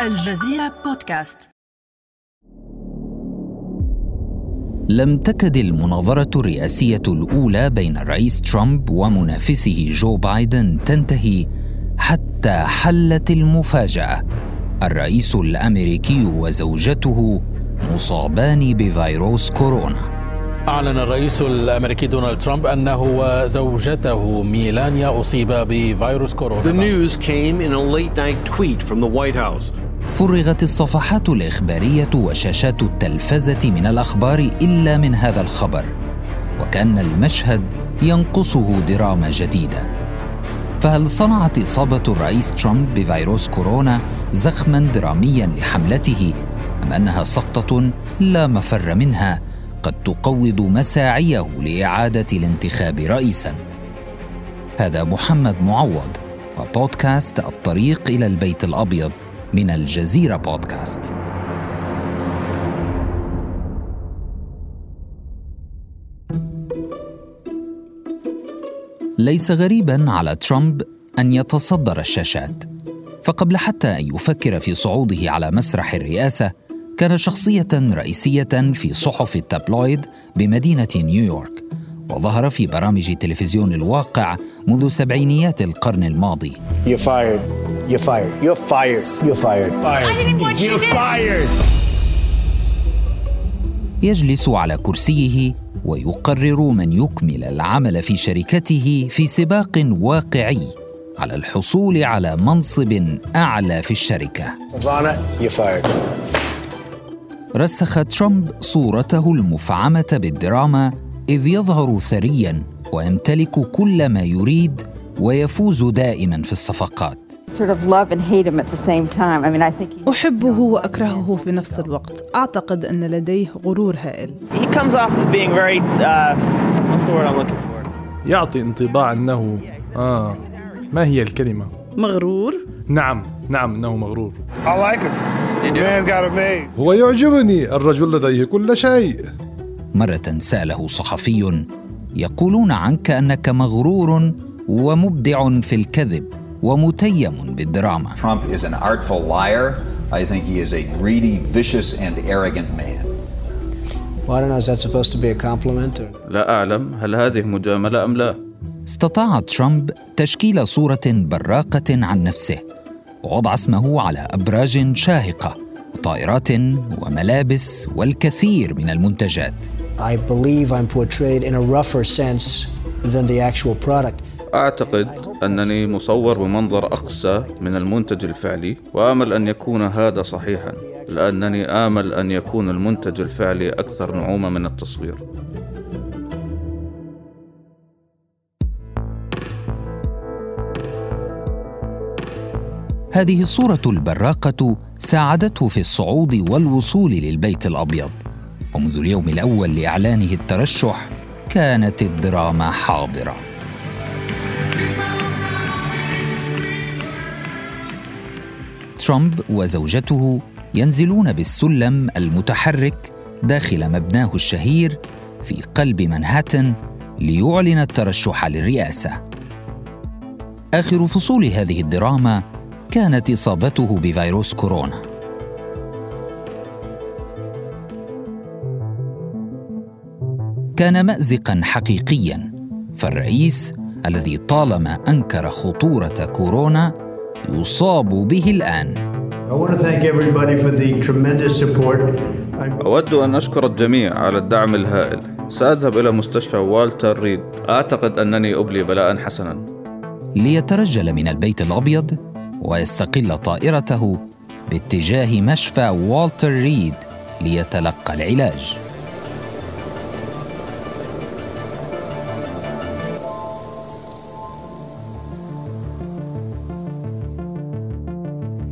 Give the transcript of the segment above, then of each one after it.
الجزيرة بودكاست لم تكد المناظرة الرئاسية الأولى بين الرئيس ترامب ومنافسه جو بايدن تنتهي حتى حلت المفاجأة الرئيس الأمريكي وزوجته مصابان بفيروس كورونا أعلن الرئيس الأمريكي دونالد ترامب أنه وزوجته ميلانيا أصيبا بفيروس كورونا. The news came in a late night tweet from the White House. فرغت الصفحات الإخبارية وشاشات التلفزة من الأخبار إلا من هذا الخبر وكأن المشهد ينقصه دراما جديدة. فهل صنعت إصابة الرئيس ترامب بفيروس كورونا زخما دراميا لحملته أم أنها سقطة لا مفر منها قد تقوض مساعيه لإعادة الانتخاب رئيسا؟ هذا محمد معوض وبودكاست الطريق إلى البيت الأبيض. من الجزيرة بودكاست ليس غريبا على ترامب أن يتصدر الشاشات فقبل حتى أن يفكر في صعوده على مسرح الرئاسة كان شخصية رئيسية في صحف التابلويد بمدينة نيويورك وظهر في برامج تلفزيون الواقع منذ سبعينيات القرن الماضي You're fired. You're fired. You're fired. You're fired. Fired. You're fired. يجلس على كرسيه ويقرر من يكمل العمل في شركته في سباق واقعي على الحصول على منصب أعلى في fired. رسخ ترامب صورته المفعمة بالدراما إذ يظهر ثريا ويمتلك كل ما يريد ويفوز دائما في الصفقات أحبه وأكرهه في نفس الوقت. أعتقد أن لديه غرور هائل. He comes off as being very, uh, what's the word I'm looking for? يعطي انطباع أنه آه ما هي الكلمة؟ مغرور. نعم نعم أنه مغرور. I like him. Man got it made. هو يعجبني الرجل لديه كل شيء. مرة سأله صحفي يقولون عنك أنك مغرور ومبدع في الكذب. ومتيم بالدراما Trump is an artful liar. I think he is a greedy, vicious, and arrogant man. Well, I don't know. Is that supposed to be a compliment? Or? لا أعلم هل هذه مجاملة أم لا؟ استطاع ترامب تشكيل صورة براقة عن نفسه ووضع اسمه على أبراج شاهقة وطائرات وملابس والكثير من المنتجات I believe I'm portrayed in a rougher sense than the actual product. أعتقد أنني مصور بمنظر أقسى من المنتج الفعلي وآمل أن يكون هذا صحيحا لأنني آمل أن يكون المنتج الفعلي أكثر نعومة من التصوير. هذه الصورة البراقة ساعدته في الصعود والوصول للبيت الأبيض ومنذ اليوم الأول لإعلانه الترشح كانت الدراما حاضرة. ترامب وزوجته ينزلون بالسلم المتحرك داخل مبناه الشهير في قلب منهاتن ليعلن الترشح للرئاسة. آخر فصول هذه الدراما كانت إصابته بفيروس كورونا. كان مازقا حقيقيا فالرئيس الذي طالما أنكر خطورة كورونا يصاب به الآن. أود أن أشكر الجميع على الدعم الهائل. سأذهب إلى مستشفى والتر ريد. أعتقد أنني أبلي بلاء حسنا. ليترجل من البيت الأبيض ويستقل طائرته باتجاه مشفى والتر ريد ليتلقى العلاج.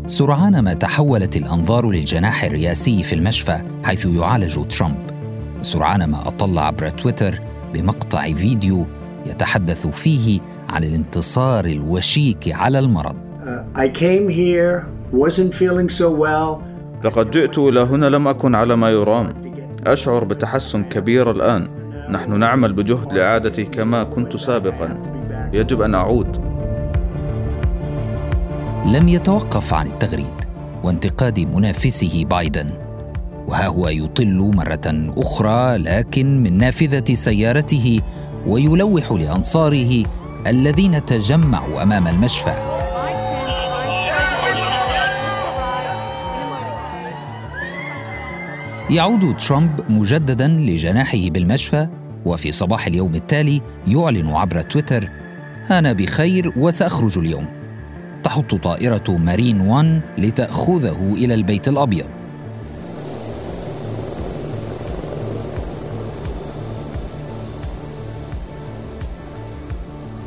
سرعان ما تحولت الأنظار للجناح الرئاسي في المشفى حيث يعالج ترامب. سرعان ما أطل عبر تويتر بمقطع فيديو يتحدث فيه عن الانتصار الوشيك على المرض. Uh, I came here, wasn't feeling so well. لقد جئت إلى هنا لم أكن على ما يرام. أشعر بتحسن كبير الآن. نحن نعمل بجهد لإعادتي كما كنت سابقا. يجب أن أعود. لم يتوقف عن التغريد وانتقاد منافسه بايدن. وها هو يطل مرة أخرى لكن من نافذة سيارته ويلوح لأنصاره الذين تجمعوا أمام المشفى. يعود ترامب مجددا لجناحه بالمشفى وفي صباح اليوم التالي يعلن عبر تويتر أنا بخير وسأخرج اليوم. تحط طائرة مارين 1 لتأخذه إلى البيت الأبيض.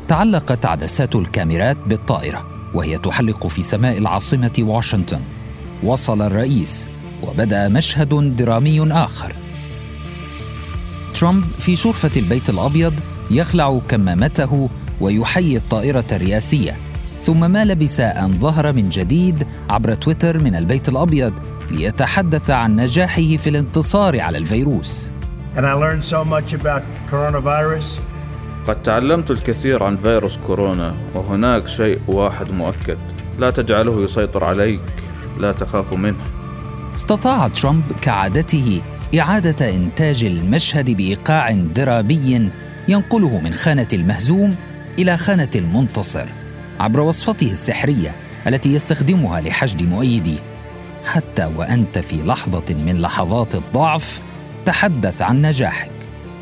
تعلقت عدسات الكاميرات بالطائرة وهي تحلق في سماء العاصمة واشنطن. وصل الرئيس وبدأ مشهد درامي آخر. ترامب في شرفة البيت الأبيض يخلع كمامته ويحيي الطائرة الرئاسية. ثم ما لبث أن ظهر من جديد عبر تويتر من البيت الأبيض ليتحدث عن نجاحه في الانتصار على الفيروس. And I learned so much about coronavirus. قد تعلمت الكثير عن فيروس كورونا وهناك شيء واحد مؤكد لا تجعله يسيطر عليك لا تخاف منه استطاع ترامب كعادته إعادة إنتاج المشهد بإيقاع درامي ينقله من خانة المهزوم إلى خانة المنتصر عبر وصفته السحرية التي يستخدمها لحشد مؤيديه حتى وأنت في لحظة من لحظات الضعف تحدث عن نجاحك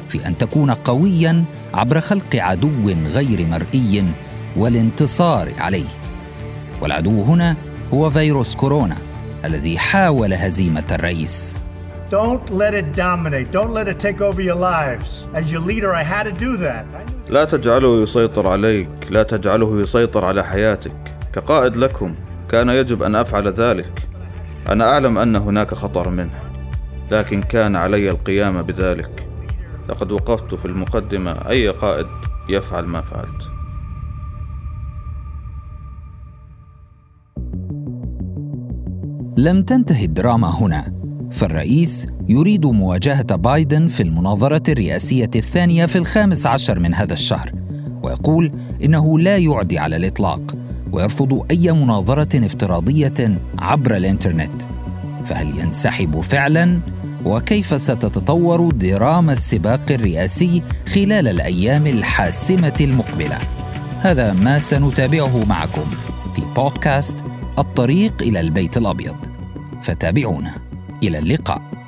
في أن تكون قويا عبر خلق عدو غير مرئي والانتصار عليه والعدو هنا هو فيروس كورونا الذي حاول هزيمة الرئيس Don't let it dominate. Don't let it take over your lives. As your leader, I had to do that. لا تجعله يسيطر عليك لا تجعله يسيطر على حياتك. كقائد لكم كان يجب أن أفعل ذلك. أنا أعلم أن هناك خطر منه لكن كان علي القيام بذلك. لقد وقفت في المقدمة. أي قائد يفعل ما فعلت؟ لم تنتهي الدراما هنا. فالرئيس يريد مواجهة بايدن في المناظرة الرئاسية الثانية في الخامس عشر من هذا الشهر ويقول إنه لا يعدي على الإطلاق ويرفض أي مناظرة افتراضية عبر الإنترنت فهل ينسحب فعلا؟ وكيف ستتطور دراما السباق الرئاسي خلال الأيام الحاسمة المقبلة؟ هذا ما سنتابعه معكم في بودكاست الطريق إلى البيت الأبيض فتابعونا إلى اللقاء.